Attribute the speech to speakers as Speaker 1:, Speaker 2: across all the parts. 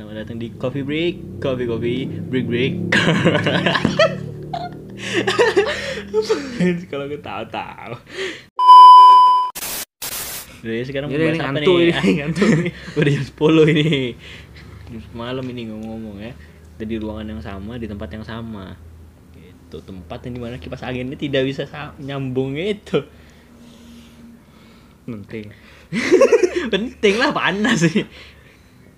Speaker 1: Selamat datang di Coffee Break, Coffee Coffee, Break Break. Kalau kita tahu-tahu. Udah ya sekarang
Speaker 2: Yaudah, ini
Speaker 1: apa
Speaker 2: ngantuk
Speaker 1: nih?
Speaker 2: ini, ngantuk.
Speaker 1: Udah jam 10 ini. Jam malam ini ngomong-ngomong ya. Kita di ruangan yang sama, di tempat yang sama. Itu tempat yang di mana kipas anginnya tidak bisa sa- nyambung itu.
Speaker 2: penting
Speaker 1: Penting lah panas sih.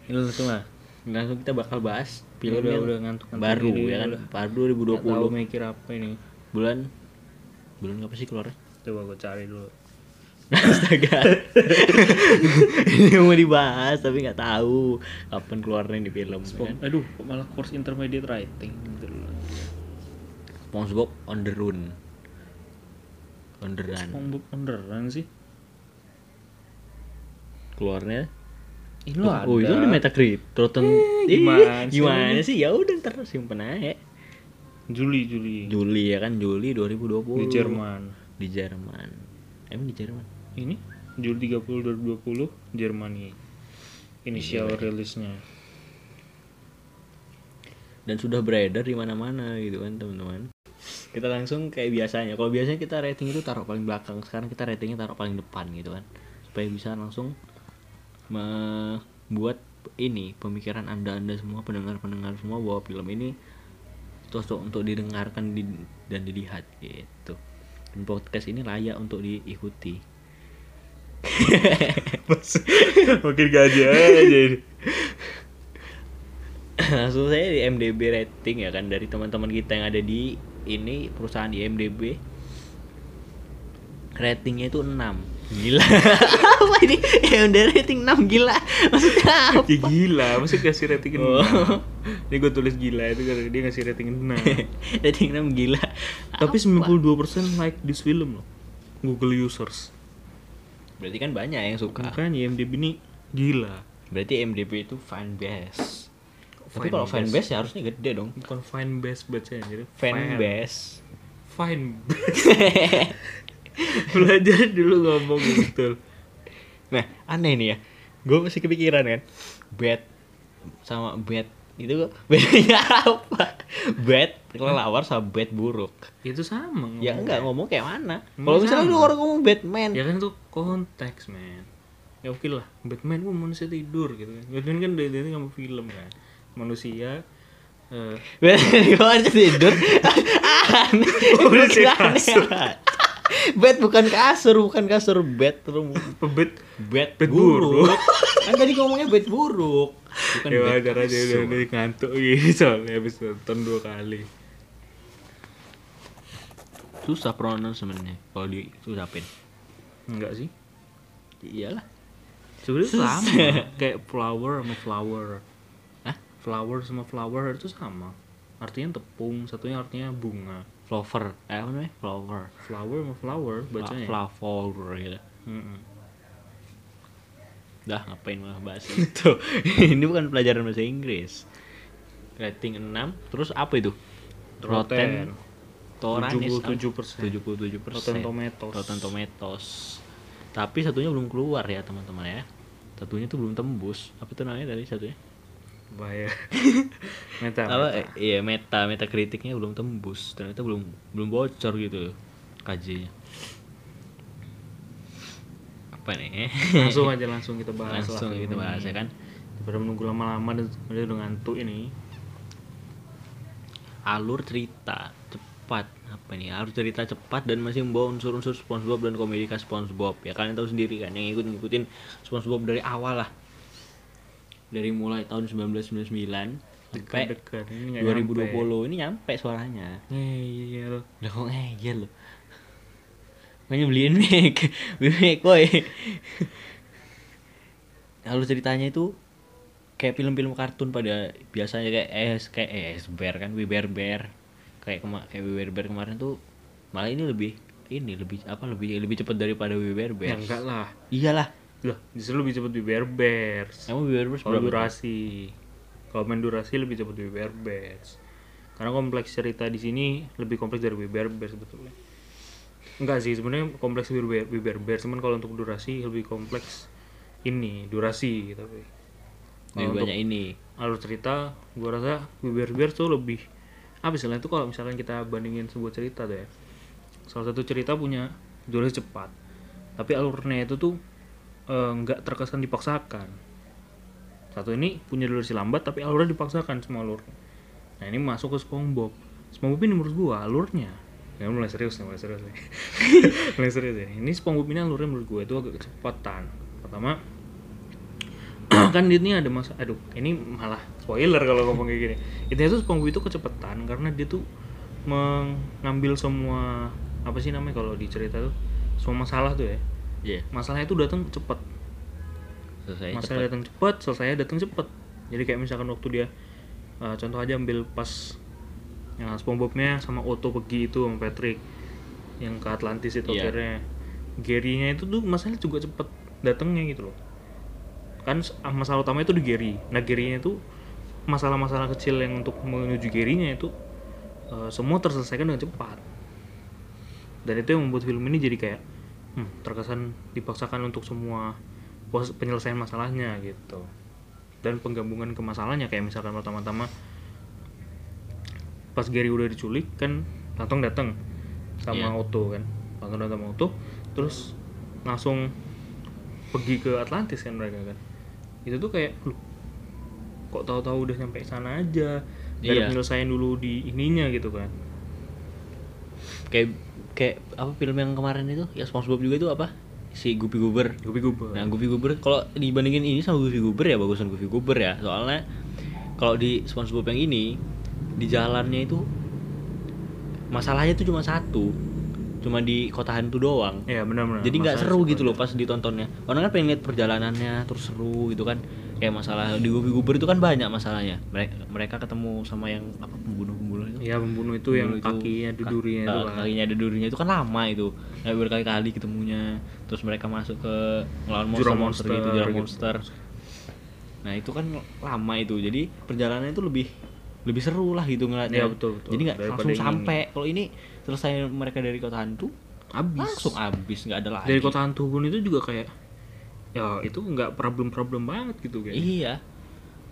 Speaker 1: Ini lah. Langsung kita bakal bahas film
Speaker 2: Udah,
Speaker 1: yang
Speaker 2: udah ngantuk-ngantuk
Speaker 1: baru
Speaker 2: gini,
Speaker 1: ya kan.
Speaker 2: udah.
Speaker 1: Baru
Speaker 2: Nggak tahu
Speaker 1: 2020
Speaker 2: mikir apa ini
Speaker 1: bulan bulan apa sih keluarnya?
Speaker 2: coba gue cari dulu
Speaker 1: Astaga. ini mau dibahas tapi nggak tahu kapan keluarnya di film. Kan?
Speaker 2: aduh kok malah course intermediate writing gitu
Speaker 1: SpongeBob on the run. On the run.
Speaker 2: SpongeBob beneran sih
Speaker 1: Keluarnya
Speaker 2: ini lo ada
Speaker 1: Oh, itu ada Metacritic. Rotten
Speaker 2: Eh,
Speaker 1: Ih,
Speaker 2: gimana sih
Speaker 1: gimana sih? Ya udah ntar simpen aja.
Speaker 2: Juli Juli
Speaker 1: Juli ya kan, Juli 2020.
Speaker 2: di Jerman
Speaker 1: Di Jerman. Emang di Jerman?
Speaker 2: ini Juli 30 2020 Jermani inisial
Speaker 1: Iya,
Speaker 2: rilisnya
Speaker 1: dan sudah beredar di mana-mana gitu kan teman-teman kita langsung kayak biasanya kalau biasanya kita rating itu taruh paling belakang sekarang kita ratingnya taruh paling depan gitu kan supaya bisa langsung membuat ini pemikiran anda anda semua pendengar pendengar semua bahwa film ini cocok untuk didengarkan di- dan dilihat gitu. Dan podcast ini layak untuk diikuti.
Speaker 2: Makin gajah aja ini.
Speaker 1: Langsung saya di MDB rating ya kan dari teman-teman kita yang ada di ini perusahaan di MDB ratingnya itu 6 gila. Apa ini? MDB rating 6 gila. Maksudnya apa?
Speaker 2: ya gila masa kasih rating
Speaker 1: Oh.
Speaker 2: 6 ini gue tulis gila itu karena dia ngasih rating 6
Speaker 1: rating 6 gila.
Speaker 2: Tapi
Speaker 1: Apa?
Speaker 2: 92% like this film loh. Google users.
Speaker 1: Berarti kan banyak yang suka.
Speaker 2: Makanya IMDb ini gila.
Speaker 1: Berarti MDB itu fan base tapi kalau fan
Speaker 2: base.
Speaker 1: base ya harusnya gede dong.
Speaker 2: Bukan fan base bacanya jadi
Speaker 1: fan. Base
Speaker 2: fan belajar dulu ngomong gitu
Speaker 1: Nah, aneh nih ya. Gue masih kepikiran kan. Bad sama bad itu bedanya apa? Bad kelelawar sama bad buruk.
Speaker 2: itu sama
Speaker 1: Ya enggak ngomong kayak mana. Kalau misalnya lu orang ngomong Batman.
Speaker 2: ya kan itu konteks men ya oke lah Batman kok manusia tidur gitu kan Batman kan dari dari sama film kan manusia eh
Speaker 1: Batman gimana tidur? Aneh. Aneh.
Speaker 2: kasur.
Speaker 1: Bed bukan kasur, bukan kasur bed room.
Speaker 2: pebet
Speaker 1: Bed,
Speaker 2: Bed
Speaker 1: buruk.
Speaker 2: buruk.
Speaker 1: kan tadi ngomongnya bed buruk. Bukan
Speaker 2: ya
Speaker 1: bed
Speaker 2: wajar aja udah udah ngantuk gitu soalnya habis nonton dua kali
Speaker 1: Susah pronounce sebenarnya kalau diucapin.
Speaker 2: enggak sih
Speaker 1: Iyalah.
Speaker 2: sebenarnya sama kayak flower sama flower
Speaker 1: Hah?
Speaker 2: flower sama flower itu sama artinya tepung satunya artinya bunga
Speaker 1: Flower. Eh, apa namanya? Flower.
Speaker 2: flower sama flower bacanya
Speaker 1: Flower gitu.
Speaker 2: Mm-mm.
Speaker 1: Dah ngapain malah bahas itu. Ini bukan pelajaran bahasa Inggris. Rating 6, terus apa itu? Rotten Toranis
Speaker 2: 77%.
Speaker 1: 77
Speaker 2: Rotten Tomatoes.
Speaker 1: Rotten Tomatoes. Tapi satunya belum keluar ya teman-teman ya. Satunya tuh belum tembus. Apa tuh namanya tadi satunya?
Speaker 2: Bahaya meta,
Speaker 1: Apa?
Speaker 2: meta.
Speaker 1: iya meta meta kritiknya belum tembus. Ternyata belum belum bocor gitu KJ-nya. Apa nih?
Speaker 2: langsung aja langsung kita bahas
Speaker 1: Langsung kita
Speaker 2: ini.
Speaker 1: bahas ya kan.
Speaker 2: daripada menunggu lama-lama dan udah ngantuk ini
Speaker 1: alur cerita cepat apa nih alur cerita cepat dan masih membawa unsur-unsur SpongeBob dan komedi khas SpongeBob ya kalian tahu sendiri kan yang ikut ngikutin SpongeBob dari awal lah dari mulai tahun 1999 sampai
Speaker 2: nggak
Speaker 1: 2020
Speaker 2: nyampe.
Speaker 1: ini nyampe suaranya.
Speaker 2: Eh, iya
Speaker 1: udah kok ngeyel loh makanya beliin mic beli mic boy alur ceritanya itu kayak film-film kartun pada biasanya kayak es kayak es bear kan We Bear. Bear kayak kema kayak We Bear Bear kemarin tuh malah ini lebih ini lebih apa lebih lebih cepat daripada We Bear.
Speaker 2: Ya enggak lah.
Speaker 1: Iyalah
Speaker 2: lah justru lebih cepet di Bear Bears.
Speaker 1: Emang Bear Bears berapa?
Speaker 2: durasi. Kalau main durasi lebih cepet di Bear Bears. Karena kompleks cerita di sini lebih kompleks dari Bear Bears sebetulnya enggak sih sebenarnya kompleks Bear, Bear Bears cuman kalau untuk durasi lebih kompleks ini durasi tapi
Speaker 1: lebih
Speaker 2: untuk
Speaker 1: banyak ini.
Speaker 2: alur cerita gue rasa Bear Bears tuh lebih apa sih itu kalau misalkan kita bandingin sebuah cerita tuh ya. Salah satu cerita punya durasi cepat. Tapi alurnya itu tuh eh, nggak terkesan dipaksakan. Satu ini punya durasi lambat tapi alurnya dipaksakan semua alur nah ini masuk ke SpongeBob. SpongeBob ini menurut gua alurnya. Ya mulai serius nih mulai serius nih. Mulai serius ya ini SpongeBob ini alurnya menurut gua itu agak kecepatan. Pertama kan ini ada masa aduh ini malah spoiler kalau ngomong kayak gini. Intinya tuh SpongeBob itu kecepatan karena dia tuh mengambil semua apa sih namanya kalau di cerita tuh? Semua masalah tuh ya
Speaker 1: iya.
Speaker 2: Masalahnya itu datang cepet.
Speaker 1: Selesai
Speaker 2: masalah
Speaker 1: cepet.
Speaker 2: datang cepet selesai datang cepet. Jadi kayak misalkan waktu dia eh, contoh aja ambil pas yang SpongeBobnya sama Otto pergi itu sama Patrick yang ke Atlantis itu
Speaker 1: Iya.
Speaker 2: akhirnya. Gary-nya itu tuh masalahnya juga cepet datangnya gitu loh. Kan ah, masalah utama itu di Gary. Nah Gary-nya itu masalah-masalah kecil yang untuk menuju Gary-nya itu eh, semua terselesaikan dengan cepat. Dan itu yang membuat film ini jadi kayak hmm, terkesan dipaksakan untuk semua penyelesaian masalahnya gitu. Dan penggabungan ke masalahnya kayak misalkan pertama-tama pas Gary udah diculik kan Plankton datang sama
Speaker 1: Iya.
Speaker 2: Otto kan? Plankton datang sama Otto terus langsung pergi ke Atlantis kan mereka kan? Itu tuh kayak loh kok tahu-tahu udah nyampe sana aja? Dari
Speaker 1: Iya.
Speaker 2: penyelesaian dulu di ininya gitu kan?
Speaker 1: Kayak kayak apa film yang kemarin itu? Ya SpongeBob juga itu apa? Si Goofy Goober.
Speaker 2: Gobi Goober.
Speaker 1: Nah Goofy Goober kalau dibandingin ini sama Goofy Goober ya bagusan Goofy Goober ya. Soalnya kalau di SpongeBob yang ini di jalannya itu masalahnya itu cuma satu. Cuma di kota hantu doang.
Speaker 2: Ya benar-benar.
Speaker 1: Jadi nggak seru gitu loh pas ditontonnya. Orang kan pengen lihat perjalanannya terus seru gitu kan kayak masalah di Goober itu kan banyak masalahnya. Mereka mereka ketemu sama yang apa pembunuh pembunuh itu?
Speaker 2: Ya pembunuh itu yang
Speaker 1: Pembunuh itu,
Speaker 2: kakinya
Speaker 1: ka-
Speaker 2: dudurinya
Speaker 1: eh,
Speaker 2: itu kan
Speaker 1: kakinya ada durinya itu kan lama itu. Kayak berkali-kali ketemunya. Terus mereka masuk ke ngelawan monster
Speaker 2: Jurang
Speaker 1: monster gitu
Speaker 2: monster
Speaker 1: jurang
Speaker 2: gitu.
Speaker 1: monster. Nah itu kan lama itu. Jadi perjalanannya itu lebih lebih seru lah gitu ngeliatnya.
Speaker 2: Iya, betul, betul.
Speaker 1: jadi nggak langsung
Speaker 2: yang
Speaker 1: sampai kalau ini selesai mereka dari kota hantu
Speaker 2: habis.
Speaker 1: langsung habis nggak ada lagi.
Speaker 2: dari kota hantu pun itu juga kayak ya itu nggak problem-problem banget gitu kayak
Speaker 1: iya.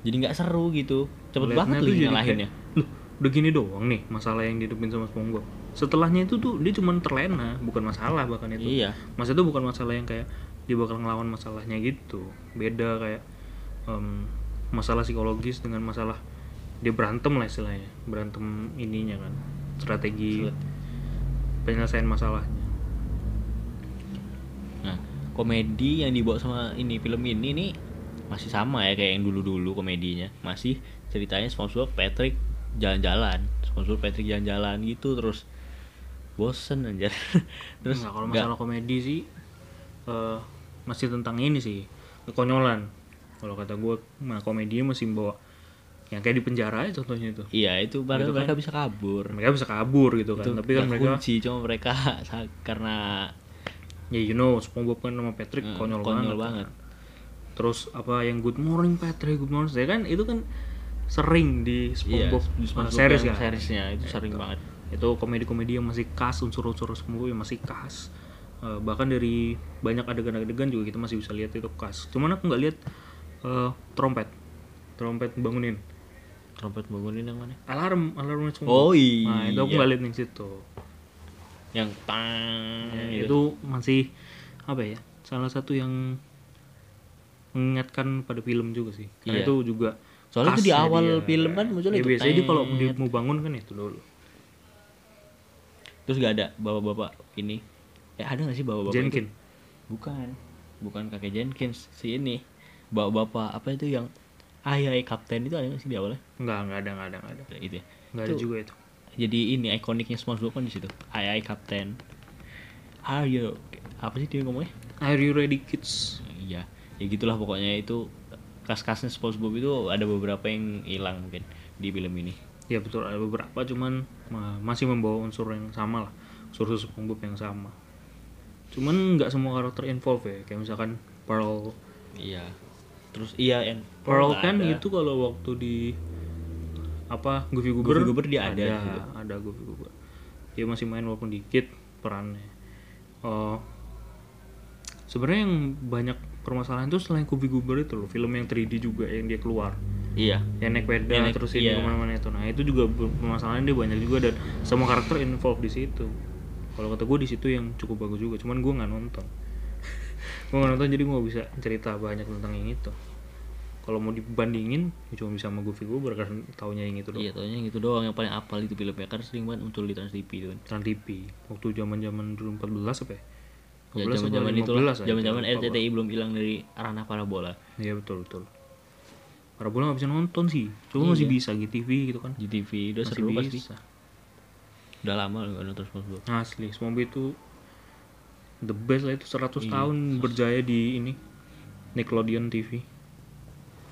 Speaker 1: Jadi nggak seru gitu. Cepet
Speaker 2: Ngeliatnya
Speaker 1: banget ngalahinnya
Speaker 2: kayak, loh udah gini doang nih masalah yang dihidupin sama SpongeBob. Setelahnya itu tuh dia cuma terlena bukan masalah bahkan itu.
Speaker 1: Iya.
Speaker 2: Masa itu bukan masalah yang kayak dia bakal ngelawan masalahnya gitu. Beda kayak em, masalah psikologis dengan masalah dia berantem lah istilahnya. Berantem ininya kan strategi. penyelesaian masalahnya.
Speaker 1: Nah, komedi yang dibawa sama ini film ini nih masih sama ya kayak yang dulu-dulu komedinya. Masih ceritanya SpongeBob Patrick jalan-jalan. SpongeBob Patrick jalan-jalan gitu terus bosen anjir. terus
Speaker 2: Nah, kalau masalah komedi sih eh, masih tentang ini sih kekonyolan kalau kata gue nah komedinya masih bawa yang kayak di penjara aja contohnya itu
Speaker 1: Iya, itu baru
Speaker 2: Gitu kan.
Speaker 1: mereka bisa kabur.
Speaker 2: mereka bisa kabur gitu kan
Speaker 1: Itu
Speaker 2: tapi kan mereka
Speaker 1: kunci cuma mereka karena
Speaker 2: ya you know SpongeBob kan sama Patrick
Speaker 1: eh,
Speaker 2: konyol,
Speaker 1: konyol
Speaker 2: banget,
Speaker 1: banget.
Speaker 2: terus apa yang Good Morning Patrick Good Morning saya kan? Itu kan sering di SpongeBob,
Speaker 1: Iya, di
Speaker 2: eh,
Speaker 1: SpongeBob
Speaker 2: series kan?
Speaker 1: seriesnya itu sering banget.
Speaker 2: itu komedi-komedi yang masih khas unsur-unsur SpongeBob yang masih khas. Eh, bahkan dari banyak adegan-adegan juga kita masih bisa lihat itu khas. Cuman aku nggak lihat eh, trompet. Trompet bangunin.
Speaker 1: Trompet bangunin yang mana?
Speaker 2: alarm alarmnya SpongeBob.
Speaker 1: Oh
Speaker 2: nah itu aku
Speaker 1: iya.
Speaker 2: nggak lihat di situ
Speaker 1: Yang tang
Speaker 2: Ya,
Speaker 1: gitu.
Speaker 2: itu masih apa ya salah satu yang mengingatkan pada film juga sih karena
Speaker 1: Iya.
Speaker 2: itu juga
Speaker 1: Soalnya itu di awal
Speaker 2: dia.
Speaker 1: film kan munculnya
Speaker 2: ya,
Speaker 1: itu,
Speaker 2: biasanya dia kalau mau bangun kan itu dulu
Speaker 1: Terus gak ada bapak-bapak ini. Eh ada gak sih bapak-bapak itu?
Speaker 2: Jenkin
Speaker 1: Bukan. Bukan kakek Jenkins si ini. Bapak-bapak apa itu yang ayah kapten itu ada gak sih di awalnya?
Speaker 2: nggak nggak ada nggak ada nggak ada
Speaker 1: Itu ya.
Speaker 2: nggak ada juga itu
Speaker 1: Jadi ini ikoniknya SpongeBob kan di situ. Ayah kapten. Are you apa sih dia ngomongnya?
Speaker 2: Are you ready kids
Speaker 1: Iya. Ya gitulah pokoknya itu kas-kasnya SpongeBob itu ada beberapa yang hilang mungkin di film ini.
Speaker 2: ya betul ada beberapa cuman ma- masih membawa unsur yang sama lah unsur SpongeBob yang sama cuman nggak semua karakter involve ya kayak misalkan Pearl
Speaker 1: Iya. Terus iya and
Speaker 2: Pearl kan
Speaker 1: ada.
Speaker 2: itu kalau waktu di apa? Goofy Goober,
Speaker 1: Goofy Goober dia ada
Speaker 2: ada,
Speaker 1: gitu.
Speaker 2: ada Goofy Goober. Dia masih main walaupun dikit perannya. Oh sebenarnya yang banyak permasalahan itu selain Kubi Guber itu loh film yang 3D juga yang dia keluar.
Speaker 1: Iya.
Speaker 2: Yang naik sepeda
Speaker 1: Yang naik-
Speaker 2: terus ini
Speaker 1: iya.
Speaker 2: ke mana-mana itu. Nah itu juga permasalahan dia banyak juga dan semua karakter involved di situ. Kalau kata gue di situ yang cukup bagus juga cuman gue nggak nonton. Gue nggak nonton jadi gue nggak bisa cerita banyak tentang yang itu kalau mau dibandingin gue cuma bisa sama Goofy Goober karena taunya yang itu doang
Speaker 1: iya taunya yang itu doang yang paling apal itu filmnya kan sering banget muncul di Trans TV itu kan
Speaker 2: Trans TV waktu zaman zaman dulu 14 apa ya?
Speaker 1: ya
Speaker 2: 14
Speaker 1: zaman zaman itu
Speaker 2: 15 lah,
Speaker 1: zaman zaman. RCTI belum hilang dari ranah parabola
Speaker 2: Iya betul betul. Para bola nggak bisa nonton sih. Coba masih bisa GTV gitu kan.
Speaker 1: GTV udah
Speaker 2: Masih
Speaker 1: seru pasti udah lama nggak nonton SpongeBob
Speaker 2: Asli, SpongeBob itu the best lah itu 100
Speaker 1: Iya.
Speaker 2: tahun berjaya di ini Nickelodeon TV.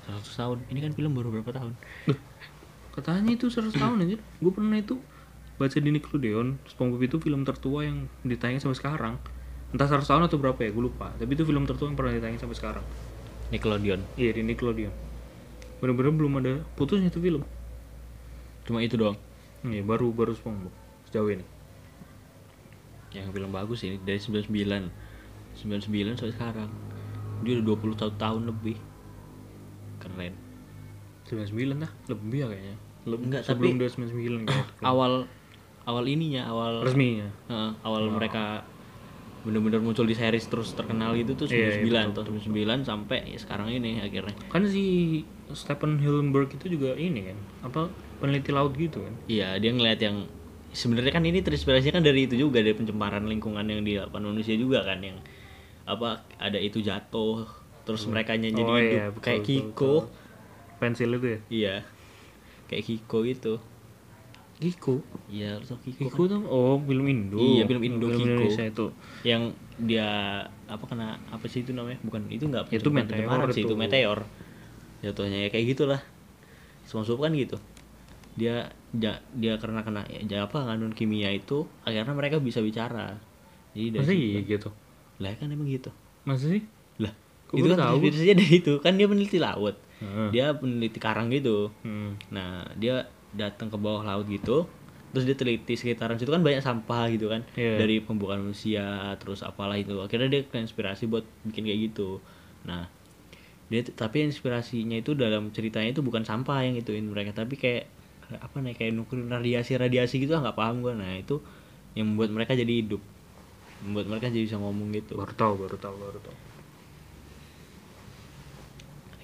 Speaker 1: 100 tahun ini kan film baru berapa tahun
Speaker 2: Katanya itu 100 tahun aja. Gue pernah itu baca di Nickelodeon, SpongeBob itu film tertua yang ditayangin sampai sekarang. Entah 100 tahun atau berapa ya, gue lupa. Tapi itu film tertua yang pernah ditayangin sampai sekarang.
Speaker 1: Nickelodeon
Speaker 2: Iya di Nickelodeon. Bener-bener belum ada putusnya itu film.
Speaker 1: cuma itu doang
Speaker 2: Iya baru baru SpongeBob sejauh ini.
Speaker 1: yang film bagus ini dari 99 99 sampai sekarang dia udah 20 tahun, tahun lebih keren
Speaker 2: 99 lah, lebih ya kayaknya. Lebih
Speaker 1: Enggak,
Speaker 2: sebelum
Speaker 1: tapi-
Speaker 2: dia 99 kayaknya.
Speaker 1: awal awal ininya awal
Speaker 2: resminya.
Speaker 1: eh, awal mereka bener-bener muncul di series terus terkenal gitu tuh
Speaker 2: Iya,
Speaker 1: 99
Speaker 2: iya,
Speaker 1: tahun 99 sampai ya sekarang ini akhirnya
Speaker 2: Kan si Stephen Hillenburg itu juga ini kan, apa peneliti laut gitu kan.
Speaker 1: iya dia ngeliat yang sebenarnya kan ini terinspirasinya kan dari itu juga dari pencemaran lingkungan yang dilakukan manusia juga kan yang apa ada itu jatuh terus mereka jadi
Speaker 2: Oh,
Speaker 1: hidup
Speaker 2: iya, betul,
Speaker 1: kayak
Speaker 2: betul,
Speaker 1: Kiko
Speaker 2: Pensil itu ya.
Speaker 1: iya kayak Kiko gitu
Speaker 2: Kiko.
Speaker 1: iya lu tau Kiko,
Speaker 2: Kiko tuh oh film Indo.
Speaker 1: Iya, film Indo, Kiko.
Speaker 2: Indonesia itu.
Speaker 1: yang dia apa kena apa sih itu namanya bukan itu nggak
Speaker 2: Itu meteor
Speaker 1: sih itu meteor jatuhnya ya kayak gitulah SpongeBob kan gitu dia ja- dia karena kena ya, apa ngandung kimia itu akhirnya mereka bisa bicara jadi dari
Speaker 2: Masa iya gitu?
Speaker 1: kan- lah kan emang gitu
Speaker 2: Masa sih? Kok
Speaker 1: itu kan
Speaker 2: tahu?
Speaker 1: terinspirasinya dari itu kan dia peneliti laut
Speaker 2: Heeh.
Speaker 1: dia peneliti karang gitu
Speaker 2: Hmm.
Speaker 1: nah dia datang ke bawah laut gitu terus dia teliti sekitaran situ kan banyak sampah gitu kan
Speaker 2: Iya.
Speaker 1: dari pembukaan manusia terus apalah itu akhirnya dia inspirasi buat bikin kayak gitu nah dia tapi inspirasinya itu dalam ceritanya itu bukan sampah yang ituin mereka tapi kayak apa nih kayak nuklir radiasi radiasi gitu ah nggak paham gue nah itu yang membuat mereka jadi hidup membuat mereka jadi bisa ngomong gitu
Speaker 2: Baru tahu, baru tahu, baru tahu.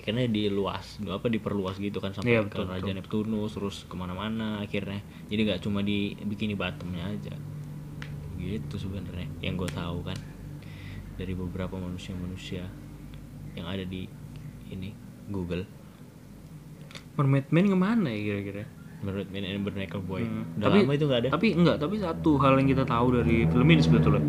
Speaker 1: Akhirnya diluas apa diperluas gitu kan sampai ke
Speaker 2: betul,
Speaker 1: Raja
Speaker 2: betul,
Speaker 1: Neptunus terus ke mana-mana akhirnya. Jadi nggak cuma di bikini bottomnya aja. Gitu sebenarnya yang gue tahu kan dari beberapa manusia-manusia yang ada di ini Google.
Speaker 2: Mermaid Man ke mana ya kira-kira?
Speaker 1: menurut Man and Bernacle Boy.
Speaker 2: Hmm.
Speaker 1: udah
Speaker 2: Tapi-
Speaker 1: lama itu nggak ada.
Speaker 2: Tapi enggak, tapi satu hal yang kita tahu dari film ini sebetulnya.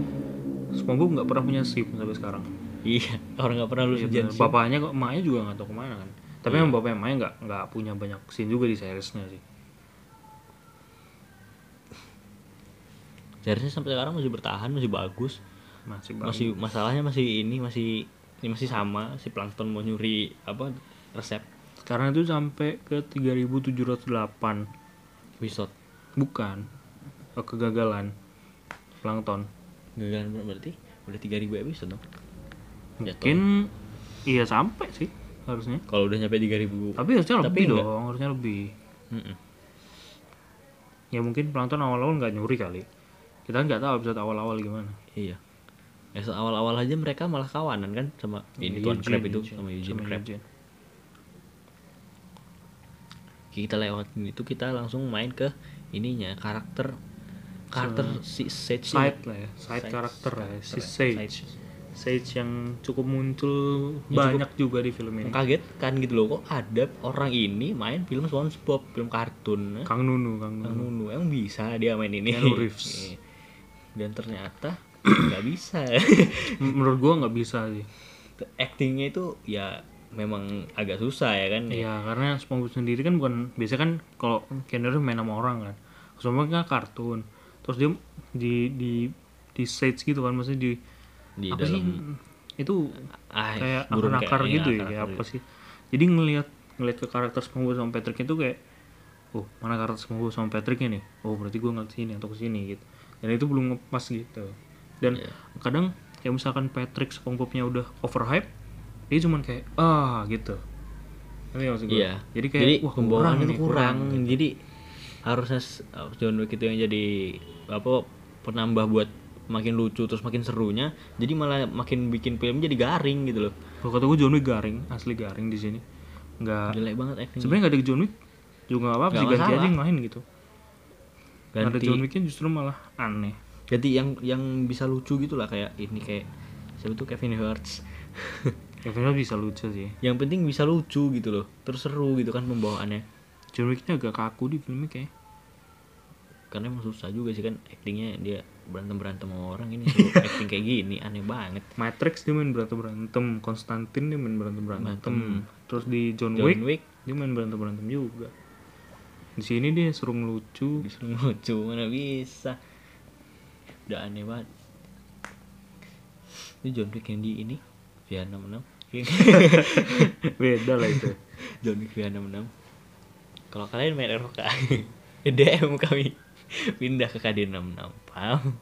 Speaker 2: SpongeBob nggak pernah punya SIP sampai sekarang.
Speaker 1: Iya orang nggak pernah lulus
Speaker 2: Iya,
Speaker 1: ujian
Speaker 2: bapaknya kok emaknya juga nggak tahu ke mana kan. Tapi emang bapaknya emaknya nggak nggak punya banyak scene juga di seriesnya sih.
Speaker 1: Seharusnya sampai sekarang masih bertahan masih bagus
Speaker 2: Masih bagus.
Speaker 1: masih masalahnya masih ini masih ini masih sama si plankton mau nyuri apa resep
Speaker 2: Sekarang itu sampai ke 3708
Speaker 1: episode
Speaker 2: bukan eh, kegagalan plankton.
Speaker 1: Gagalan berarti udah 3000 episode dong. Jatuh.
Speaker 2: Mungkin iya sampai sih harusnya.
Speaker 1: Kalau udah nyampe 3000.
Speaker 2: Tapi harusnya
Speaker 1: Tapi
Speaker 2: lebih
Speaker 1: enggak.
Speaker 2: dong, harusnya lebih.
Speaker 1: Mm-mm.
Speaker 2: Ya mungkin plankton awal-awal nggak nyuri kali. Kita nggak tahu episode awal-awal gimana.
Speaker 1: Iya. Ya so, awal-awal aja mereka malah kawanan kan sama ini Tuan Crab itu
Speaker 2: Eugene.
Speaker 1: sama Eugene Crab. Kita lewatin itu kita langsung main ke ininya karakter karakter si Sage.
Speaker 2: Side lah ya, side,
Speaker 1: Side
Speaker 2: karakter ya, si Sage. Sage yang cukup muncul
Speaker 1: Ya,
Speaker 2: banyak juga di film ini.
Speaker 1: Kaget kan gitu loh kok ada orang ini main film SpongeBob, film kartun.
Speaker 2: Kang Nunu, Kang
Speaker 1: Kang
Speaker 2: Nunu.
Speaker 1: Nunu emang bisa dia main ini.
Speaker 2: Keanu Reeves.
Speaker 1: Iya. Dan ternyata nggak bisa.
Speaker 2: Menurut gua nggak bisa sih.
Speaker 1: Actingnya itu ya memang agak susah ya kan.
Speaker 2: Iya, karena SpongeBob sendiri kan bukan biasa kan kalau Keanu Reeves main sama orang kan. SpongeBob kan kartun. Terus dia di di di stage gitu kan maksudnya di,
Speaker 1: Di
Speaker 2: apa sih
Speaker 1: dalam
Speaker 2: itu
Speaker 1: ah,
Speaker 2: kayak
Speaker 1: burung
Speaker 2: akar-akar
Speaker 1: kayak-
Speaker 2: gitu ya kayak apa sih jadi ngelihat ngelihat ke karakter SpongeBob sama Patrick itu kayak oh mana karakter SpongeBob sama Patrick nih oh berarti gue ngeliat sini atau ke sini gitu dan itu belum ngepas gitu dan
Speaker 1: Iya.
Speaker 2: kadang kayak misalkan Patrick SpongeBobnya udah overhype dia cuman kayak ah gitu nggak maksud gue?
Speaker 1: Iya.
Speaker 2: jadi kayak
Speaker 1: jadi
Speaker 2: wah kurang
Speaker 1: itu
Speaker 2: nih,
Speaker 1: kurang.
Speaker 2: gitu.
Speaker 1: Jadi harusnya John Wick itu yang jadi apa penambah buat makin lucu terus makin serunya. Jadi malah makin bikin film jadi garing gitu loh.
Speaker 2: kalau kata gue John Wick garing asli garing di sini nggak
Speaker 1: Jelek banget acting.
Speaker 2: sebenarnya nggak ada John Wick juga nggak apa-apa sih ganti aja yang lain gitu Nggak ada
Speaker 1: ganti
Speaker 2: John Wicknya justru malah aneh
Speaker 1: ganti yang yang bisa lucu gitu lah kayak ini kayak siapa tuh Kevin Hurts.
Speaker 2: Kevin Hart bisa lucu sih
Speaker 1: yang penting bisa lucu gitu loh. Terus seru gitu kan pembawaannya.
Speaker 2: John Wicknya agak kaku di filmnya kayak
Speaker 1: Karena emang susah juga sih kan actingnya dia berantem berantem sama orang ini suruh acting kayak gini aneh banget.
Speaker 2: Matrix dia main berantem berantem Konstantin dia main berantem berantem. Terus di John,
Speaker 1: John
Speaker 2: Wick,
Speaker 1: Wick.
Speaker 2: dia main berantem berantem juga. Di sini dia suruh ngelucu
Speaker 1: disuruh lucu mana bisa? Udah aneh banget. Ini John Wick yang di ini via 66
Speaker 2: beda lah itu.
Speaker 1: John Wick via 66 kalau kalian main ROK DM kami pindah ke KD 66 paham?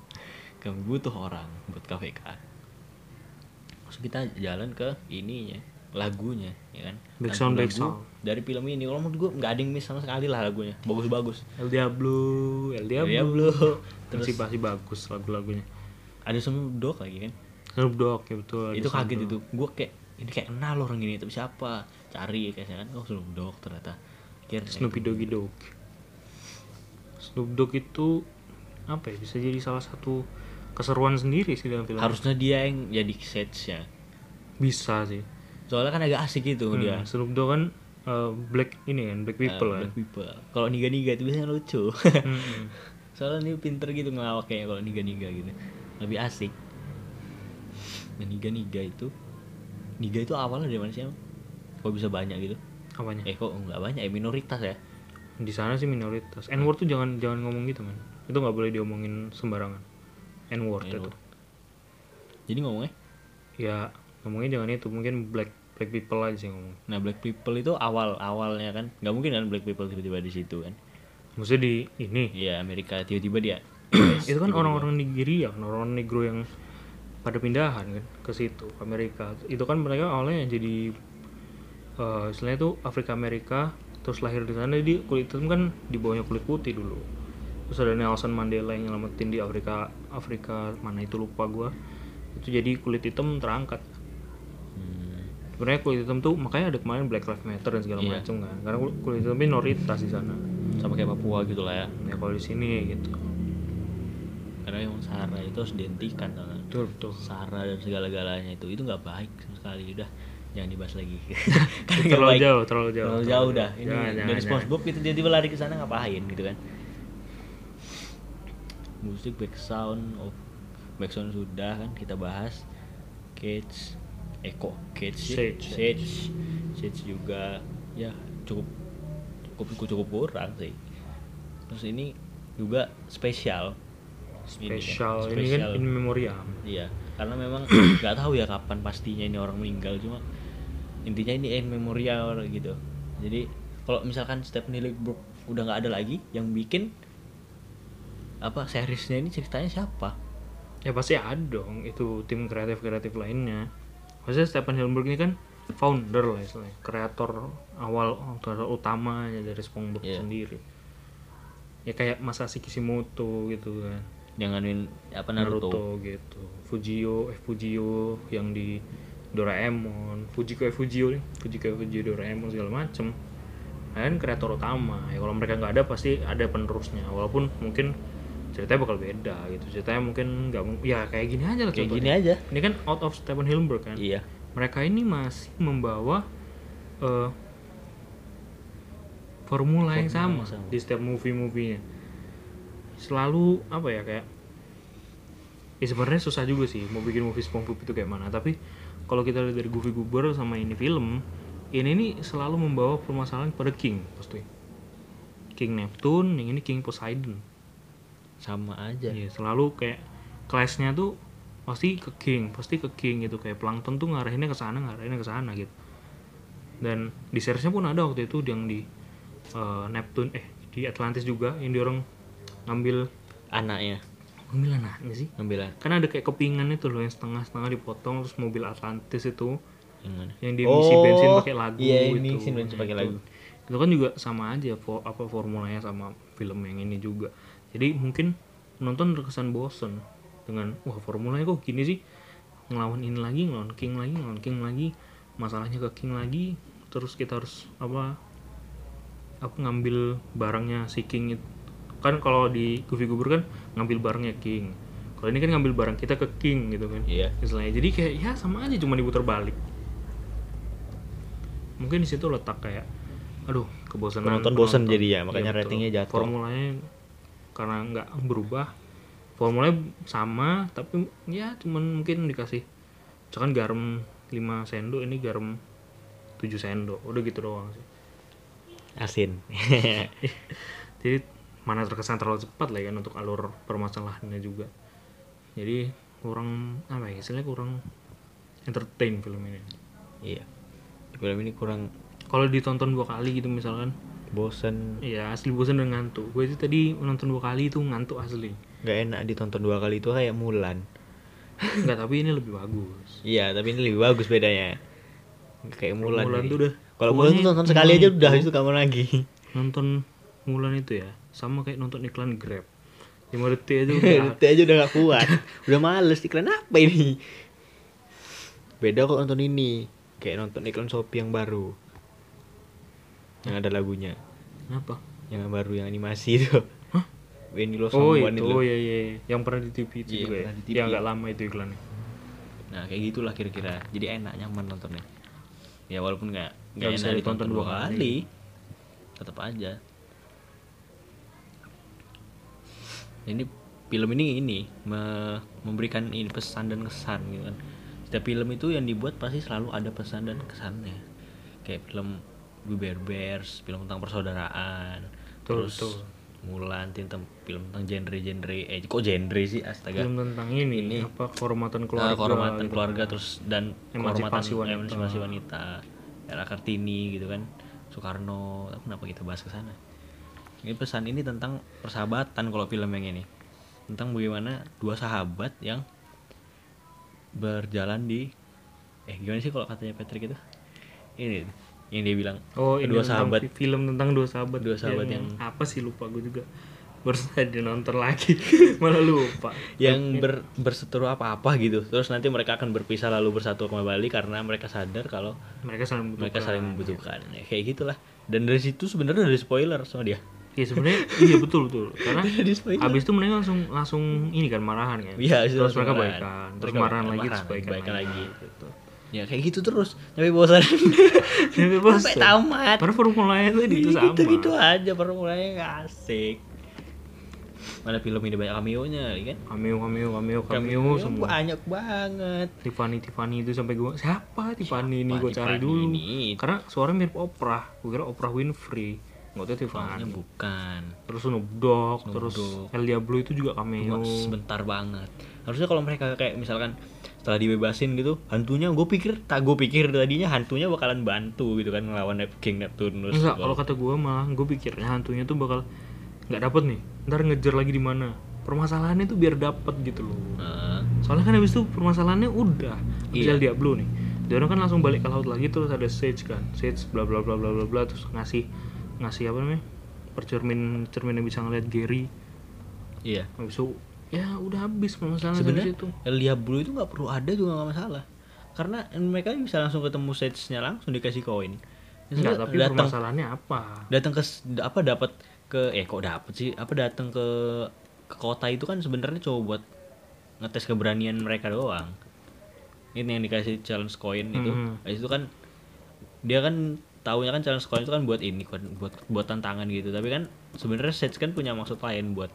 Speaker 1: Kami butuh orang buat KVK Terus kita jalan ke ininya lagunya ya kan? Lagu-lagu
Speaker 2: backsound.
Speaker 1: dari film ini. Kalau menurut gue nggak ada yang miss sama sekali lah lagunya. Bagus-bagus.
Speaker 2: El Diablo El Diablo,
Speaker 1: Diablo. Terus
Speaker 2: masih masih bagus lagu-lagunya.
Speaker 1: Ada Snoop Dogg lagi kan?
Speaker 2: Snoop Dogg ya betul
Speaker 1: itu kaget itu. Gue kayak ini kayak kenal orang gini tapi siapa? Cari kayaknya kan oh Snoop Dogg ternyata. Kira
Speaker 2: Snoopy Doggy Dogg Snoop Dogg itu apa ya bisa jadi salah satu keseruan sendiri sih dalam film
Speaker 1: harusnya dia yang jadi stage nya
Speaker 2: bisa sih.
Speaker 1: Soalnya kan agak asik gitu dia.
Speaker 2: Hmm, Snoop Dogg kan uh, black ini kan black people
Speaker 1: Eh,
Speaker 2: kan.
Speaker 1: Black people. Kalau niga niga itu biasanya lucu.
Speaker 2: Hmm.
Speaker 1: soalnya dia pinter gitu ngelawak kayaknya kalau niga niga gitu. Lebih asik. Dan niga niga itu niga itu awalnya dari mana sih kok bisa banyak gitu?
Speaker 2: Apanya?
Speaker 1: Eh kok nggak banyak ya? Minoritas ya
Speaker 2: di sana sih minoritas. N word tuh jangan jangan ngomong gitu man itu nggak boleh diomongin sembarangan. N word itu
Speaker 1: jadi ngomongnya?
Speaker 2: Ya ngomongnya jangan itu. Mungkin black black people aja sih ngomong.
Speaker 1: Nah black people itu awal awalnya kan. Nggak mungkin kan black people tiba-tiba di situ kan?
Speaker 2: maksudnya di ini.
Speaker 1: Iya Amerika tiba-tiba dia.
Speaker 2: itu kan orang-orang Nigeria kan orang negro yang pada pindahan kan ke situ Amerika. Itu kan mereka awalnya jadi eh istilahnya tuh Afrika Amerika terus lahir di sana jadi kulit hitam kan di bawahnya kulit putih dulu. Terus ada Nelson Mandela yang nyelamatin di Afrika Afrika mana itu lupa gua. Itu jadi kulit hitam terangkat.
Speaker 1: Hmm,
Speaker 2: sebenarnya kulit hitam tuh makanya ada kemarin Black Lives Matter dan segala
Speaker 1: Iya.
Speaker 2: macam kan. Karena kul- kulit hitam minoritas di sana.
Speaker 1: Sama kayak Papua gitu lah ya.
Speaker 2: ya kalau di sini gitu.
Speaker 1: Karena yang Sahara itu harus dihentikan nggak?
Speaker 2: betul betul.
Speaker 1: Sahara dan segala-galanya itu. Itu nggak baik sama sekali udah jangan dibahas lagi.
Speaker 2: Terlalu
Speaker 1: baik.
Speaker 2: jauh terlalu jauh
Speaker 1: Terlalu jauh dah. Ini
Speaker 2: Jangan,
Speaker 1: dari
Speaker 2: jangan,
Speaker 1: SpongeBob itu tiba-tiba lari ke sana ngapain gitu kan? Musik back sound of back sound sudah kan kita bahas. Cage, Eko, Cage, sih.
Speaker 2: Sage.
Speaker 1: Sage, Sage juga ya cukup cukup cukup kurang sih. Terus ini juga spesial. Ini kan,
Speaker 2: spesial ini kan
Speaker 1: spesial.
Speaker 2: in memoriam
Speaker 1: Iya, karena memang nggak tahu ya kapan pastinya ini orang meninggal cuma intinya ini in memorial gitu. Jadi kalau misalkan Stephen Hillenburg udah nggak ada lagi yang bikin apa seriesnya ini ceritanya siapa?
Speaker 2: ya pasti ada dong itu tim kreatif kreatif lainnya maksudnya Stephen Hillenburg ini kan founder lah istilahnya kreator awal kreator utamanya dari SpongeBob
Speaker 1: Iya.
Speaker 2: sendiri ya kayak Masashi Kishimoto gitu kan
Speaker 1: Janganin apa Naruto.
Speaker 2: Naruto gitu Fujio eh Fujio yang di Doraemon Fujiko Fujio nih Fujiko Fujio Doraemon segala macem kan kreator utama ya kalau mereka nggak ada pasti ada penerusnya walaupun mungkin ceritanya bakal beda gitu ceritanya mungkin nggak ya kayak gini aja lah
Speaker 1: Kayak
Speaker 2: contohnya.
Speaker 1: gini aja.
Speaker 2: ini kan out of Stephen Hillenburg kan
Speaker 1: Iya.
Speaker 2: mereka ini masih membawa eh, formula yang
Speaker 1: Formula
Speaker 2: sama,
Speaker 1: yang sama.
Speaker 2: di setiap movie-movienya selalu apa ya kayak ya sebenarnya susah juga sih mau bikin movie SpongeBob itu kayak mana tapi kalau kita lihat dari Goofy Goober sama ini film ini nih selalu membawa permasalahan pada King pasti King Neptune yang ini King Poseidon
Speaker 1: Sama aja.
Speaker 2: Iya, selalu kayak clash-nya tuh pasti ke King, pasti ke King gitu kayak Plankton tuh ngarahinnya ke sana, ngarahinnya ke sana gitu. Dan di seriesnya pun ada waktu itu yang di eh, Neptune eh di Atlantis juga yang dia orang ngambil
Speaker 1: Anaknya
Speaker 2: ngambil anaknya sih.
Speaker 1: ngambil
Speaker 2: Kan ada kayak kepingan itu loh yang setengah-setengah dipotong terus mobil Atlantis itu
Speaker 1: yang mana
Speaker 2: yang dia ngisi
Speaker 1: Oh,
Speaker 2: bensin pakai lagu
Speaker 1: iya,
Speaker 2: itu.
Speaker 1: ini ngisi bensin pakai
Speaker 2: itu.
Speaker 1: lagu.
Speaker 2: itu kan juga sama aja fo- apa formulanya sama film yang ini juga jadi mungkin nonton terkesan bosen dengan wah formulanya kok gini sih ngelawan ini lagi ngelawan king lagi ngelawan king lagi masalahnya ke king lagi terus kita harus apa apa ngambil barangnya si king itu kan kalau di Goofy Goober kan ngambil barangnya king. Kalau ini kan ngambil barang kita ke king gitu kan.
Speaker 1: Iya.
Speaker 2: Istilahnya. Jadi kayak ya sama aja cuma diputar balik. Mungkin di situ letak kayak aduh kebosanan.
Speaker 1: Penonton bosan jadi ya, makanya
Speaker 2: betul.
Speaker 1: ratingnya jatuh.
Speaker 2: formulanya karena nggak berubah formulanya sama tapi ya cuman mungkin dikasih misalkan garam 5 sendok ini garam 7 sendok udah gitu doang sih.
Speaker 1: Asin.
Speaker 2: Jadi mana terkesan terlalu cepat lah ya untuk alur permasalahannya juga. Jadi kurang apa ya istilahnya kurang entertain film ini.
Speaker 1: Iya. Film ini kurang
Speaker 2: kalau ditonton dua kali gitu misalkan.
Speaker 1: Bosan
Speaker 2: ya asli bosan dan ngantuk. Gue itu tadi nonton dua kali itu ngantuk asli.
Speaker 1: Nggak enak ditonton dua kali itu kayak Mulan.
Speaker 2: Enggak tapi ini lebih bagus.
Speaker 1: Iya tapi ini lebih bagus bedanya. Nggak kayak Mulan,
Speaker 2: Mulan
Speaker 1: jadi.
Speaker 2: tuh udah
Speaker 1: kalau Mulan tuh tonton sekali aja udah
Speaker 2: itu
Speaker 1: kamu lagi.
Speaker 2: nonton Mulan itu ya sama kayak nonton iklan Grab. 5 detik aja udah.
Speaker 1: Detik aja udah gak kuat. Udah males iklan apa ini? Beda kok nonton ini. Kayak nonton iklan Shopee yang baru. Yang ada lagunya.
Speaker 2: Apa
Speaker 1: yang baru yang animasi itu.
Speaker 2: Hah?
Speaker 1: When You Love
Speaker 2: oh itu.
Speaker 1: itu.
Speaker 2: Oh iya iya iya. yang pernah di TV itu
Speaker 1: Iya,
Speaker 2: juga ya?
Speaker 1: TV.
Speaker 2: yang nggak lama itu iklannya.
Speaker 1: Nah kayak gitulah kira-kira. Jadi enak nyaman nontonnya. Ya walaupun nggak nggak enak
Speaker 2: ditonton dua
Speaker 1: dua kali. tetap aja ini film ini ini me- memberikan ini pesan dan kesan gitu kan setiap film itu yang dibuat pasti selalu ada pesan dan kesannya kayak film We Bear Bears film tentang persaudaraan
Speaker 2: Betul,
Speaker 1: terus
Speaker 2: betul.
Speaker 1: Mulan tentang film tentang genre-genre eh kok genre sih astaga
Speaker 2: film tentang ini,
Speaker 1: Ini.
Speaker 2: apa kehormatan
Speaker 1: keluarga,
Speaker 2: keluarga
Speaker 1: kehormatan
Speaker 2: gitu.
Speaker 1: keluarga terus dan
Speaker 2: Emansipasi
Speaker 1: kehormatan
Speaker 2: wanita.
Speaker 1: emansipasi wanita era kartini gitu kan Soekarno kenapa kita bahas ke sana ini pesan ini tentang persahabatan kalau film yang ini tentang bagaimana dua sahabat yang berjalan di eh gimana sih kalau katanya Patrick itu ini yang dia bilang
Speaker 2: Oh, ini
Speaker 1: dua sahabat
Speaker 2: fi- film tentang dua sahabat.
Speaker 1: Dua sahabat yang-
Speaker 2: apa sih lupa gue juga. Baru tadi nonton lagi, malah lupa.
Speaker 1: yang ber, berseteru apa-apa gitu terus nanti mereka akan berpisah lalu bersatu kembali karena mereka sadar kalau
Speaker 2: Mereka saling membutuhkan.
Speaker 1: mereka saling membutuhkan ya, kayak gitulah dan dari situ sebenarnya dari spoiler sama dia
Speaker 2: Iya sebenarnya iya betul betul. Karena habis itu mereka langsung langsung ini kan marahan kan.
Speaker 1: Iya,
Speaker 2: terus mereka
Speaker 1: marahan.
Speaker 2: baikan, terus
Speaker 1: Mereka
Speaker 2: marahan lagi, terus baikan,
Speaker 1: baikan lagi.
Speaker 2: Gitu.
Speaker 1: ya kayak gitu terus tapi bosan
Speaker 2: Sampai bosan.
Speaker 1: sampai tamat
Speaker 2: Karena formulanya tadi itu sama.
Speaker 1: gitu gitu aja formulanya nggak asik mana film ini banyak cameo nya kan
Speaker 2: Cameo, cameo, cameo, cameo, semua.
Speaker 1: banyak banget
Speaker 2: Tiffany, Tiffany itu sampai gue siapa Tiffany ini gue cari dulu.
Speaker 1: ini?
Speaker 2: Karena suaranya mirip Oprah. Gue kira Oprah Winfrey. Nggak
Speaker 1: Soalnya
Speaker 2: Tiffany.
Speaker 1: bukan
Speaker 2: Terus Snoop Dogg,
Speaker 1: Snoop
Speaker 2: terus
Speaker 1: Dogg.
Speaker 2: El Diablo itu juga cameo.
Speaker 1: cuma sebentar banget harusnya kalau mereka kayak misalkan setelah dibebasin gitu hantunya gue pikir tak gue pikir tadinya hantunya bakalan bantu gitu kan ngelawan King Neptunus
Speaker 2: Enggak, kalau kata gue malah gue pikirnya hantunya tuh bakal nggak dapet nih. Ntar ngejar lagi di mana. Permasalahannya tuh biar dapet gitu loh.
Speaker 1: Nah,
Speaker 2: Soalnya kan habis itu permasalahannya udah.
Speaker 1: Iya.
Speaker 2: El Diablo nih. Dia orang kan langsung balik ke laut lagi terus ada Sage kan. Sage bla bla bla bla bla bla terus ngasih ngasih apa namanya? percermin cermin yang bisa ngeliat Gary.
Speaker 1: iya
Speaker 2: Habis itu ya udah habis permasalahan
Speaker 1: sebenarnya
Speaker 2: itu.
Speaker 1: El Diablo itu nggak perlu ada juga nggak masalah karena mereka bisa langsung ketemu stage-nya langsung dikasih koin
Speaker 2: Enggak, tapi
Speaker 1: datang
Speaker 2: permasalahannya apa?
Speaker 1: datang ke apa dapat ke eh kok dapet sih apa datang ke ke kota itu kan sebenarnya coba buat ngetes keberanian mereka doang ini yang dikasih challenge coin itu
Speaker 2: Hmm.
Speaker 1: Habis itu kan dia kan taunya kan challenge coin itu kan buat ini kan buat buat tantangan gitu tapi kan sebenarnya Sage kan punya maksud lain buat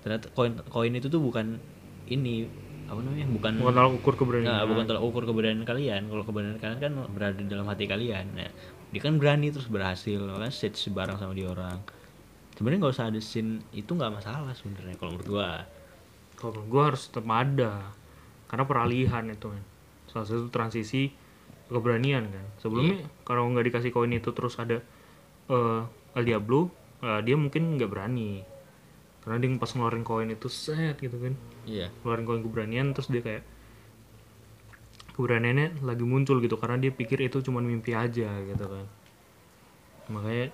Speaker 1: ternyata koin koin itu tuh bukan ini apa namanya bukan
Speaker 2: Bukan tolak ukur keberanian.
Speaker 1: Nah, bukan tolak ukur keberanian kalian. Kalau keberanian kalian kan berada di dalam hati kalian. Nah, dia kan berani terus berhasil, makanya stage bareng sama dia orang. Sebenarnya nggak usah ada scene itu nggak masalah sebenarnya kalau menurut gua.
Speaker 2: Kalau gue harus tetap ada karena peralihan itu kan salah satu transisi keberanian kan. Sebelumnya kalau nggak dikasih koin itu terus ada eh El Diablo eh, dia mungkin nggak berani. Karena dia pas ngeluarin koin itu set gitu kan.
Speaker 1: Iya.
Speaker 2: ngeluarin koin keberanian terus dia kayak keberaniannya lagi muncul gitu. Karena dia pikir itu cuma mimpi aja gitu kan. Makanya